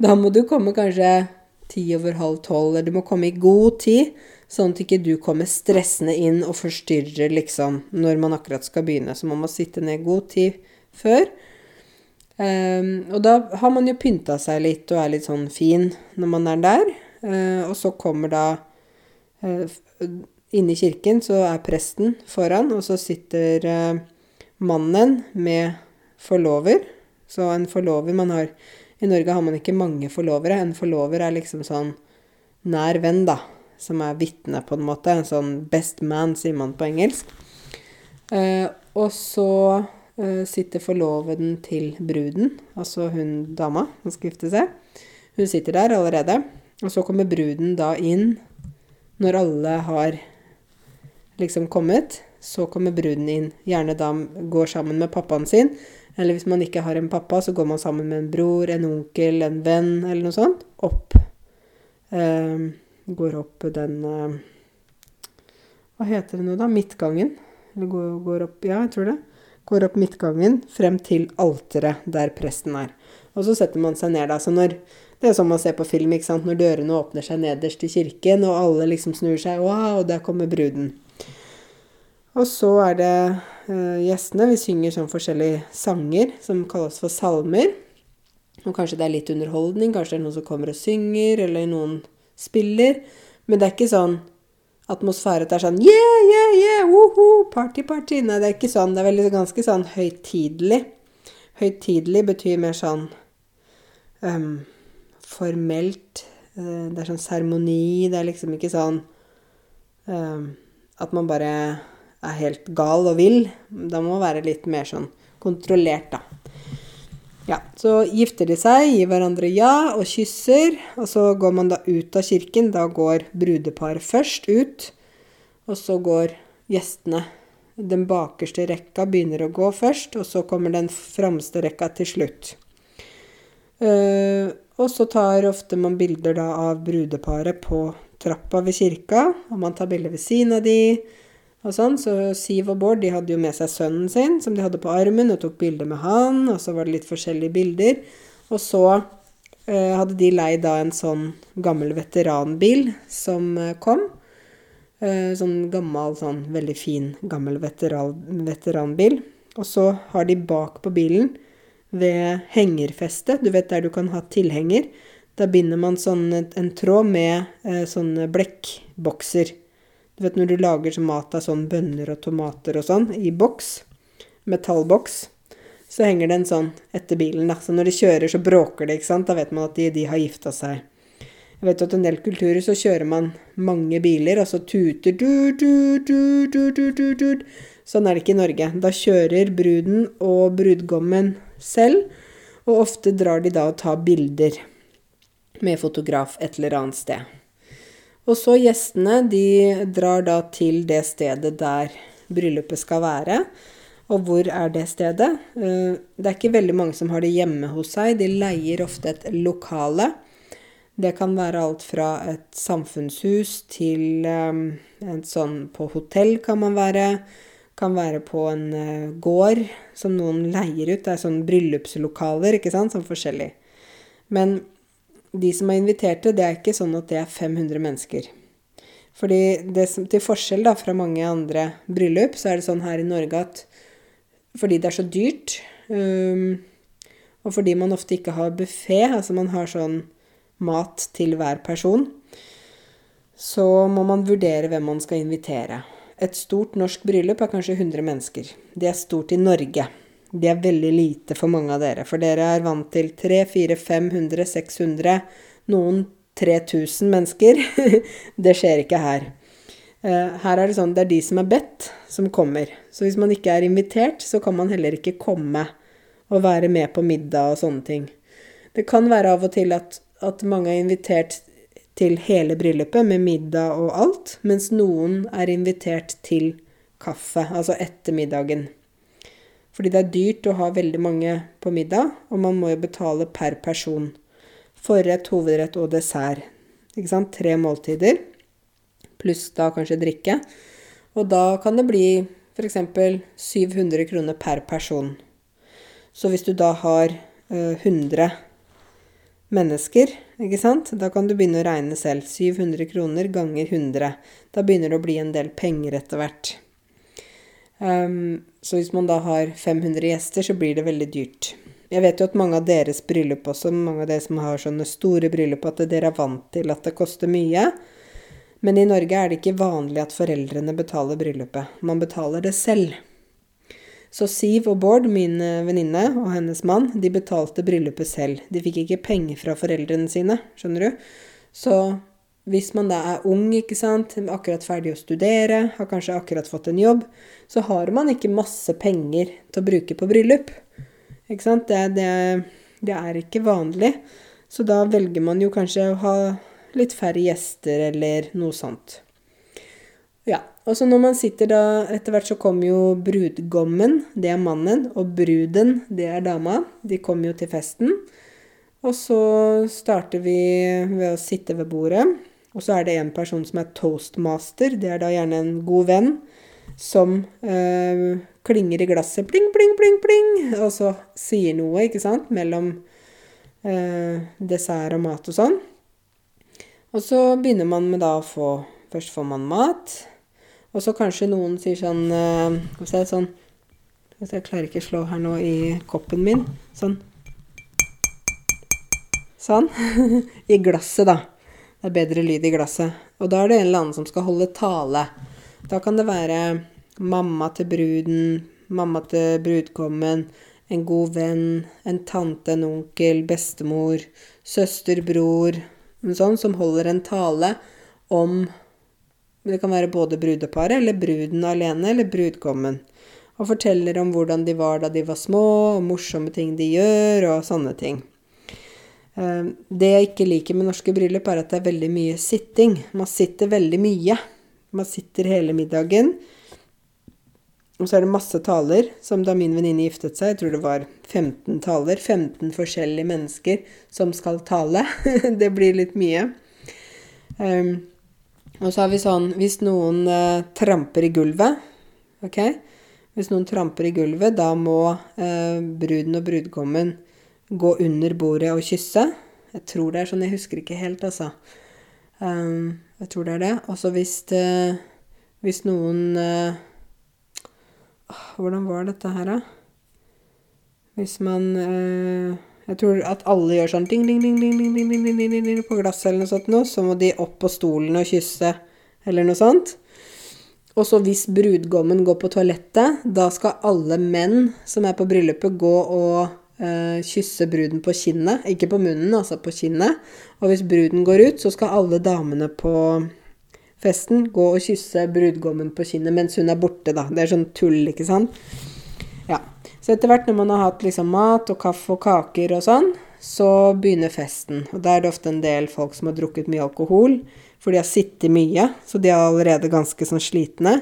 da må du komme kanskje ti over halv tolv, eller du må komme i god tid Sånn at ikke du kommer stressende inn og forstyrrer liksom når man akkurat skal begynne. Så man må sitte ned god tid før. Um, og da har man jo pynta seg litt og er litt sånn fin når man er der. Uh, og så kommer da uh, Inne i kirken så er presten foran, og så sitter uh, mannen med forlover. Så en forlover man har I Norge har man ikke mange forlovere. En forlover er liksom sånn nær venn, da som er vitne, på en måte. En sånn best man, sier man på engelsk. Eh, og så eh, sitter forloveden til bruden, altså hun dama som skal gifte seg. Hun sitter der allerede. Og så kommer bruden da inn når alle har liksom kommet. Så kommer bruden inn. Gjerne da går sammen med pappaen sin. Eller hvis man ikke har en pappa, så går man sammen med en bror, en onkel, en venn eller noe sånt. Opp. Um, går opp den eh, Hva heter det nå, da? Midtgangen? Eller går, går opp Ja, jeg tror det. Går opp midtgangen frem til alteret der presten er. Og så setter man seg ned, da. Så når Det er sånn man ser på film, ikke sant. Når dørene åpner seg nederst i kirken, og alle liksom snur seg. Wow, der kommer bruden. Og så er det eh, gjestene. Vi synger sånn forskjellige sanger som kalles for salmer. Og kanskje det er litt underholdning. Kanskje det er noen som kommer og synger, eller noen spiller. Men det er ikke sånn atmosfære at det er sånn Yeah, yeah, yeah, woho, party, party. Nei, det er ikke sånn. Det er veldig ganske sånn høytidelig. Høytidelig betyr mer sånn um, formelt. Uh, det er sånn seremoni. Det er liksom ikke sånn um, at man bare er helt gal og vill. Da må man være litt mer sånn kontrollert, da. Ja, Så gifter de seg, gir hverandre ja og kysser. Og så går man da ut av kirken. Da går brudeparet først ut. Og så går gjestene. Den bakerste rekka begynner å gå først, og så kommer den framste rekka til slutt. Uh, og så tar ofte man bilder da av brudeparet på trappa ved kirka. Og man tar bilder ved siden av de og sånn. Så Siv og Bård de hadde jo med seg sønnen sin, som de hadde på armen, og tok bilder med han. Og så var det litt forskjellige bilder. Og så eh, hadde de leid da en sånn gammel veteranbil som eh, kom. Eh, sånn gammel, sånn veldig fin, gammel veteran, veteranbil. Og så har de bak på bilen, ved hengerfestet, du vet der du kan ha tilhenger, da binder man sånn en tråd med eh, sånne blekkbokser. Du vet når du lager sånn mat av sånn bønner og tomater og sånn i boks, metallboks, så henger den sånn etter bilen, da. Så når de kjører, så bråker det, ikke sant. Da vet man at de, de har gifta seg. Jeg vet at i en del kulturer så kjører man mange biler, og så tuter du, du, du, du, du, du, du. Sånn er det ikke i Norge. Da kjører bruden og brudgommen selv, og ofte drar de da og tar bilder med fotograf et eller annet sted. Og så gjestene, de drar da til det stedet der bryllupet skal være. Og hvor er det stedet? Eh, det er ikke veldig mange som har det hjemme hos seg. De leier ofte et lokale. Det kan være alt fra et samfunnshus til et en sånn På hotell kan man være. Kan være på en uh, gård som noen leier ut. Det er sånn bryllupslokaler, ikke sant, sånn forskjellig. Men de som er inviterte, det er ikke sånn at det er 500 mennesker. Fordi det som, Til forskjell da, fra mange andre bryllup, så er det sånn her i Norge at fordi det er så dyrt, um, og fordi man ofte ikke har buffé, altså man har sånn mat til hver person, så må man vurdere hvem man skal invitere. Et stort norsk bryllup er kanskje 100 mennesker. Det er stort i Norge. Det er veldig lite for mange av dere, for dere er vant til 300, 400, 500, 600, noen 3000 mennesker. det skjer ikke her. Eh, her er det sånn det er de som er bedt, som kommer. Så hvis man ikke er invitert, så kan man heller ikke komme og være med på middag og sånne ting. Det kan være av og til at, at mange er invitert til hele bryllupet med middag og alt, mens noen er invitert til kaffe, altså etter middagen. Fordi det er dyrt å ha veldig mange på middag, og man må jo betale per person. Forrett, hovedrett og dessert. Ikke sant? Tre måltider. Pluss da kanskje drikke. Og da kan det bli f.eks. 700 kroner per person. Så hvis du da har uh, 100 mennesker, ikke sant, da kan du begynne å regne selv. 700 kroner ganger 100. Da begynner det å bli en del penger etter hvert. Um, så hvis man da har 500 gjester, så blir det veldig dyrt. Jeg vet jo at mange av deres bryllup også, mange av dere som har sånne store bryllup, at dere er vant til at det koster mye. Men i Norge er det ikke vanlig at foreldrene betaler bryllupet. Man betaler det selv. Så Siv og Bård, min eh, venninne og hennes mann, de betalte bryllupet selv. De fikk ikke penger fra foreldrene sine, skjønner du. Så hvis man da er ung, ikke sant, akkurat ferdig å studere, har kanskje akkurat fått en jobb, så har man ikke masse penger til å bruke på bryllup. Ikke sant? Det, det, det er ikke vanlig. Så da velger man jo kanskje å ha litt færre gjester eller noe sånt. Ja. Og så når man sitter da Etter hvert så kommer jo brudgommen, det er mannen, og bruden, det er dama. De kommer jo til festen. Og så starter vi ved å sitte ved bordet. Og så er det en person som er toastmaster. Det er da gjerne en god venn som øh, klinger i glasset pling, pling, pling, pling, og så sier noe, ikke sant, mellom eh, dessert og mat og sånn. Og så begynner man med da å få Først får man mat. Og så kanskje noen sier sånn eh, Skal vi se, sånn Jeg klarer ikke å slå her nå i koppen min. Sånn. Sånn. I glasset, da. Det er bedre lyd i glasset. Og da er det en eller annen som skal holde tale. Da kan det være mamma til bruden, mamma til brudgommen, en god venn, en tante, en onkel, bestemor, søster, bror En sånn som holder en tale om Det kan være både brudeparet eller bruden alene eller brudgommen. Og forteller om hvordan de var da de var små, og morsomme ting de gjør, og sånne ting. Eh, det jeg ikke liker med norske bryllup, er at det er veldig mye sitting. Man sitter veldig mye. Man sitter hele middagen. Og så er det masse taler, som da min venninne giftet seg, jeg tror det var 15 taler, 15 forskjellige mennesker som skal tale. det blir litt mye. Um, og så har vi sånn Hvis noen uh, tramper i gulvet, OK? Hvis noen tramper i gulvet, da må uh, bruden og brudgommen gå under bordet og kysse. Jeg tror det er sånn, jeg husker ikke helt, altså. Um, jeg tror det er det. Og så hvis, uh, hvis noen hvordan var dette her, da? Hvis man uh, Jeg tror at alle gjør sånn ding, ding, ding, ding, ding, ding, ding, ding, ding, ding på glasset eller noe sånt noe. Så må de opp på stolen og kysse eller noe sånt. Og så hvis brudgommen går på toalettet, da skal alle menn som er på bryllupet, gå og eh, kysse bruden på kinnet. Ikke på munnen, altså på kinnet. Og hvis bruden går ut, så skal alle damene på festen gå og kysse brudgommen på kinnet mens hun er borte, da. Det er sånn tull, ikke sant? Ja. Så etter hvert når man har hatt liksom mat og kaffe og kaker og sånn, så begynner festen. Og da er det ofte en del folk som har drukket mye alkohol, for de har sittet mye, så de er allerede ganske sånn slitne.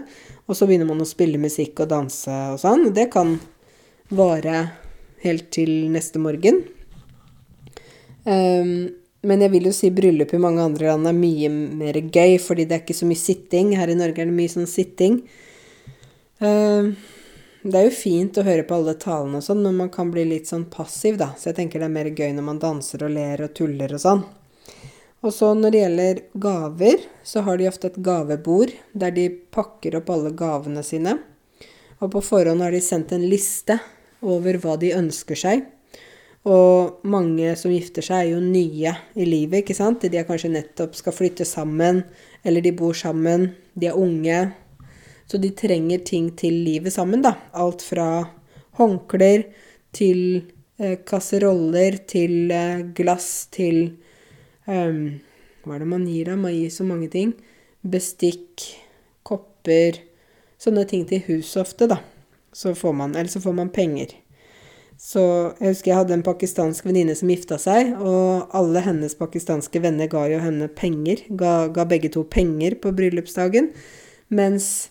Og så begynner man å spille musikk og danse og sånn. Det kan vare helt til neste morgen. Um, men jeg vil jo si bryllup i mange andre land er mye mer gøy, fordi det er ikke så mye sitting. Her i Norge er det mye sånn sitting. Um, det er jo fint å høre på alle talene og sånn, men man kan bli litt sånn passiv, da. Så jeg tenker det er mer gøy når man danser og ler og tuller og sånn. Og så når det gjelder gaver, så har de ofte et gavebord der de pakker opp alle gavene sine. Og på forhånd har de sendt en liste over hva de ønsker seg. Og mange som gifter seg, er jo nye i livet, ikke sant. De er kanskje nettopp skal flytte sammen, eller de bor sammen, de er unge. Så de trenger ting til livet sammen, da. Alt fra håndklær til eh, kasseroller til eh, glass til um, Hva er det man gir, da? Man gir så mange ting. Bestikk, kopper Sånne ting til huset ofte, da. Så får man Eller så får man penger. Så jeg husker jeg hadde en pakistansk venninne som gifta seg, og alle hennes pakistanske venner ga jo henne penger. Ga, ga begge to penger på bryllupsdagen. Mens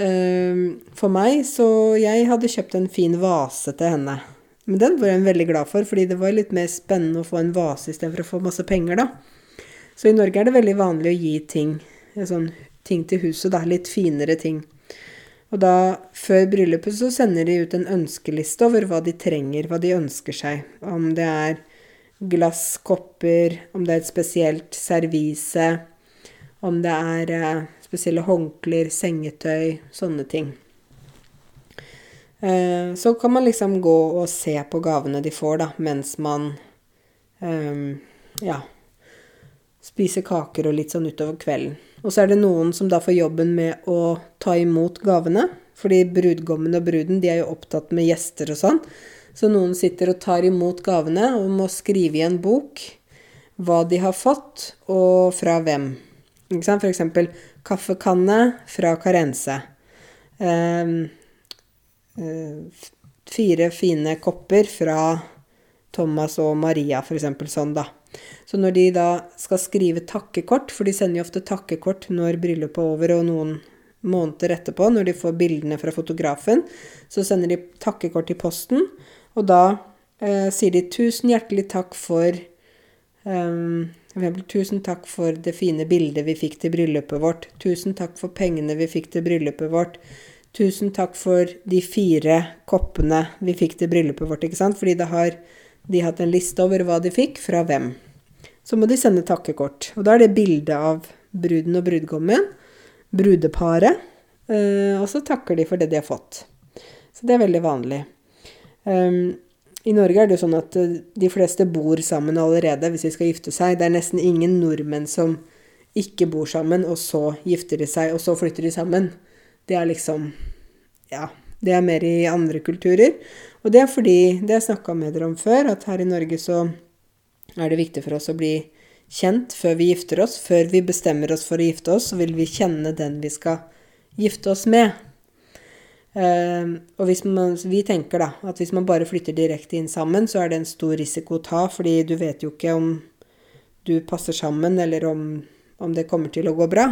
øh, for meg så Jeg hadde kjøpt en fin vase til henne. Men den var hun veldig glad for, fordi det var litt mer spennende å få en vase istedenfor å få masse penger, da. Så i Norge er det veldig vanlig å gi ting, sånn, ting til huset, da. Litt finere ting. Og da, før bryllupet, så sender de ut en ønskeliste over hva de trenger, hva de ønsker seg. Om det er glass, kopper, om det er et spesielt servise, om det er eh, spesielle håndklær, sengetøy, sånne ting. Eh, så kan man liksom gå og se på gavene de får, da, mens man eh, ja, spiser kaker og litt sånn utover kvelden. Og så er det noen som da får jobben med å ta imot gavene. Fordi brudgommen og bruden de er jo opptatt med gjester og sånn. Så noen sitter og tar imot gavene og må skrive i en bok hva de har fått, og fra hvem. Ikke sant? For eksempel kaffekanne fra Karense. Um, uh, fire fine kopper fra Thomas og Maria, for eksempel sånn, da. Så når de da skal skrive takkekort, for de sender jo ofte takkekort når bryllupet er over og noen måneder etterpå, når de får bildene fra fotografen, så sender de takkekort i posten, og da eh, sier de 'tusen hjertelig takk for um, Tusen takk for det fine bildet vi fikk til bryllupet vårt. Tusen takk for pengene vi fikk til bryllupet vårt. Tusen takk for de fire koppene vi fikk til bryllupet vårt, ikke sant? Fordi det har de hatt en liste over hva de fikk, fra hvem. Så må de sende takkekort. Og da er det bilde av bruden og brudgommen, brudeparet, eh, og så takker de for det de har fått. Så det er veldig vanlig. Um, I Norge er det jo sånn at eh, de fleste bor sammen allerede hvis de skal gifte seg. Det er nesten ingen nordmenn som ikke bor sammen, og så gifter de seg, og så flytter de sammen. Det er liksom Ja. Det er mer i andre kulturer. Og det er fordi, det jeg snakka med dere om før, at her i Norge så er det viktig for oss å bli kjent før vi gifter oss. Før vi bestemmer oss for å gifte oss, så vil vi kjenne den vi skal gifte oss med. Uh, og hvis man, vi tenker da at hvis man bare flytter direkte inn sammen, så er det en stor risiko å ta, fordi du vet jo ikke om du passer sammen, eller om, om det kommer til å gå bra.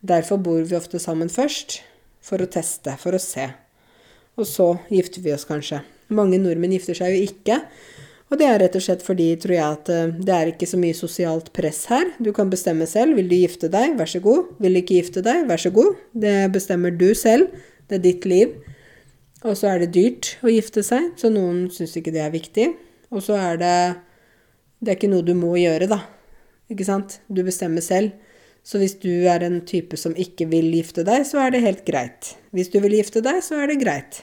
Derfor bor vi ofte sammen først, for å teste, for å se. Og så gifter vi oss kanskje. Mange nordmenn gifter seg jo ikke. Og det er rett og slett fordi, tror jeg, at eh, det er ikke så mye sosialt press her. Du kan bestemme selv. Vil du gifte deg, vær så god. Vil du ikke gifte deg, vær så god. Det bestemmer du selv. Det er ditt liv. Og så er det dyrt å gifte seg, så noen syns ikke det er viktig. Og så er det Det er ikke noe du må gjøre, da. Ikke sant? Du bestemmer selv. Så hvis du er en type som ikke vil gifte deg, så er det helt greit. Hvis du vil gifte deg, så er det greit.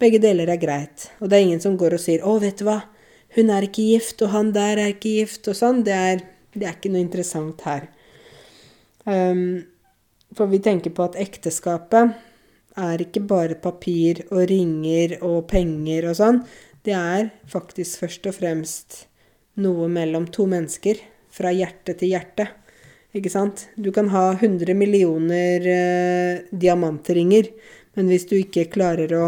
Begge deler er greit. Og det er ingen som går og sier 'Å, vet du hva', hun er ikke gift, og han der er ikke gift, og sånn. Det er, det er ikke noe interessant her. Um, for vi tenker på at ekteskapet er ikke bare papir og ringer og penger og sånn. Det er faktisk først og fremst noe mellom to mennesker. Fra hjerte til hjerte. Ikke sant? Du kan ha 100 millioner eh, diamantringer, men hvis du ikke klarer å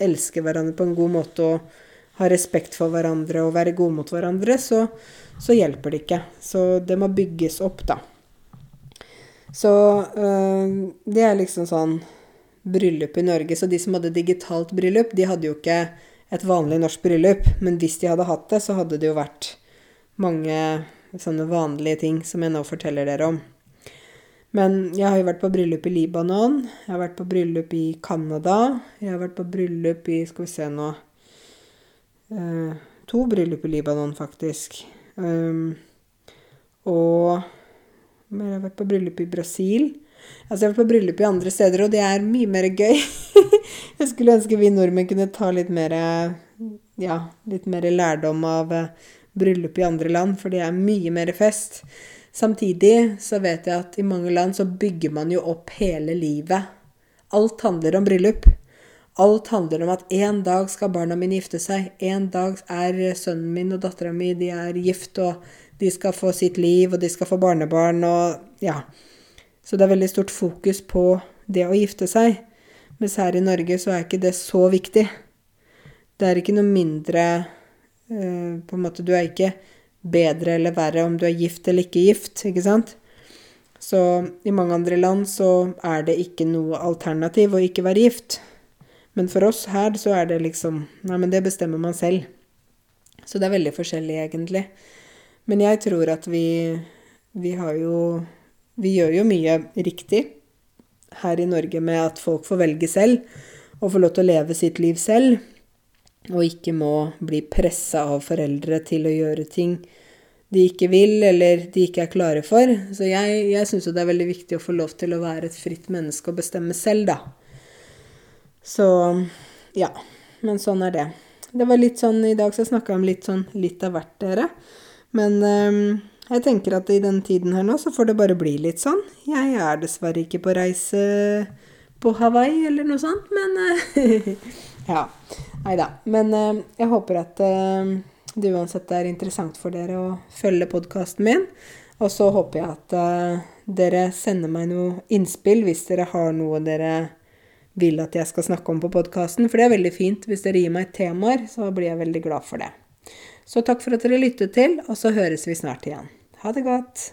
elske hverandre på en god måte og ha respekt for hverandre og være gode mot hverandre, så, så, hjelper det ikke. Så det må bygges opp, da. Så øh, det er liksom sånn bryllup i Norge. Så de som hadde digitalt bryllup, de hadde jo ikke et vanlig norsk bryllup. Men hvis de hadde hatt det, så hadde det jo vært mange sånne vanlige ting som jeg nå forteller dere om. Men jeg har jo vært på bryllup i Libanon, jeg har vært på bryllup i Canada, jeg har vært på bryllup i Skal vi se nå Eh, to bryllup i Libanon, faktisk. Um, og jeg har vært på bryllup i Brasil. Altså, jeg har vært på bryllup i andre steder, og det er mye mer gøy. jeg skulle ønske vi nordmenn kunne ta litt mer, ja, litt mer lærdom av eh, bryllup i andre land, for det er mye mer fest. Samtidig så vet jeg at i mange land så bygger man jo opp hele livet. Alt handler om bryllup. Alt handler om at en dag skal barna mine gifte seg. En dag er sønnen min og dattera mi de er gift, og de skal få sitt liv, og de skal få barnebarn, og ja. Så det er veldig stort fokus på det å gifte seg. Mens her i Norge så er ikke det så viktig. Det er ikke noe mindre På en måte, du er ikke bedre eller verre om du er gift eller ikke gift, ikke sant? Så i mange andre land så er det ikke noe alternativ å ikke være gift. Men for oss her så er det liksom Nei, men det bestemmer man selv. Så det er veldig forskjellig, egentlig. Men jeg tror at vi Vi har jo Vi gjør jo mye riktig her i Norge med at folk får velge selv og får lov til å leve sitt liv selv. Og ikke må bli pressa av foreldre til å gjøre ting de ikke vil, eller de ikke er klare for. Så jeg, jeg syns jo det er veldig viktig å få lov til å være et fritt menneske og bestemme selv, da. Så ja. Men sånn er det. Det var litt sånn I dag så snakka jeg om litt sånn litt av hvert, dere. Men um, jeg tenker at i den tiden her nå så får det bare bli litt sånn. Jeg er dessverre ikke på reise på Hawaii eller noe sånt, men uh, Ja. Nei da. Men uh, jeg håper at uh, det uansett er interessant for dere å følge podkasten min. Og så håper jeg at dere sender meg noe innspill hvis dere har noe dere vil at jeg skal snakke om på podkasten. For det er veldig fint. Hvis dere gir meg temaer, så blir jeg veldig glad for det. Så takk for at dere lyttet til, og så høres vi snart igjen. Ha det godt.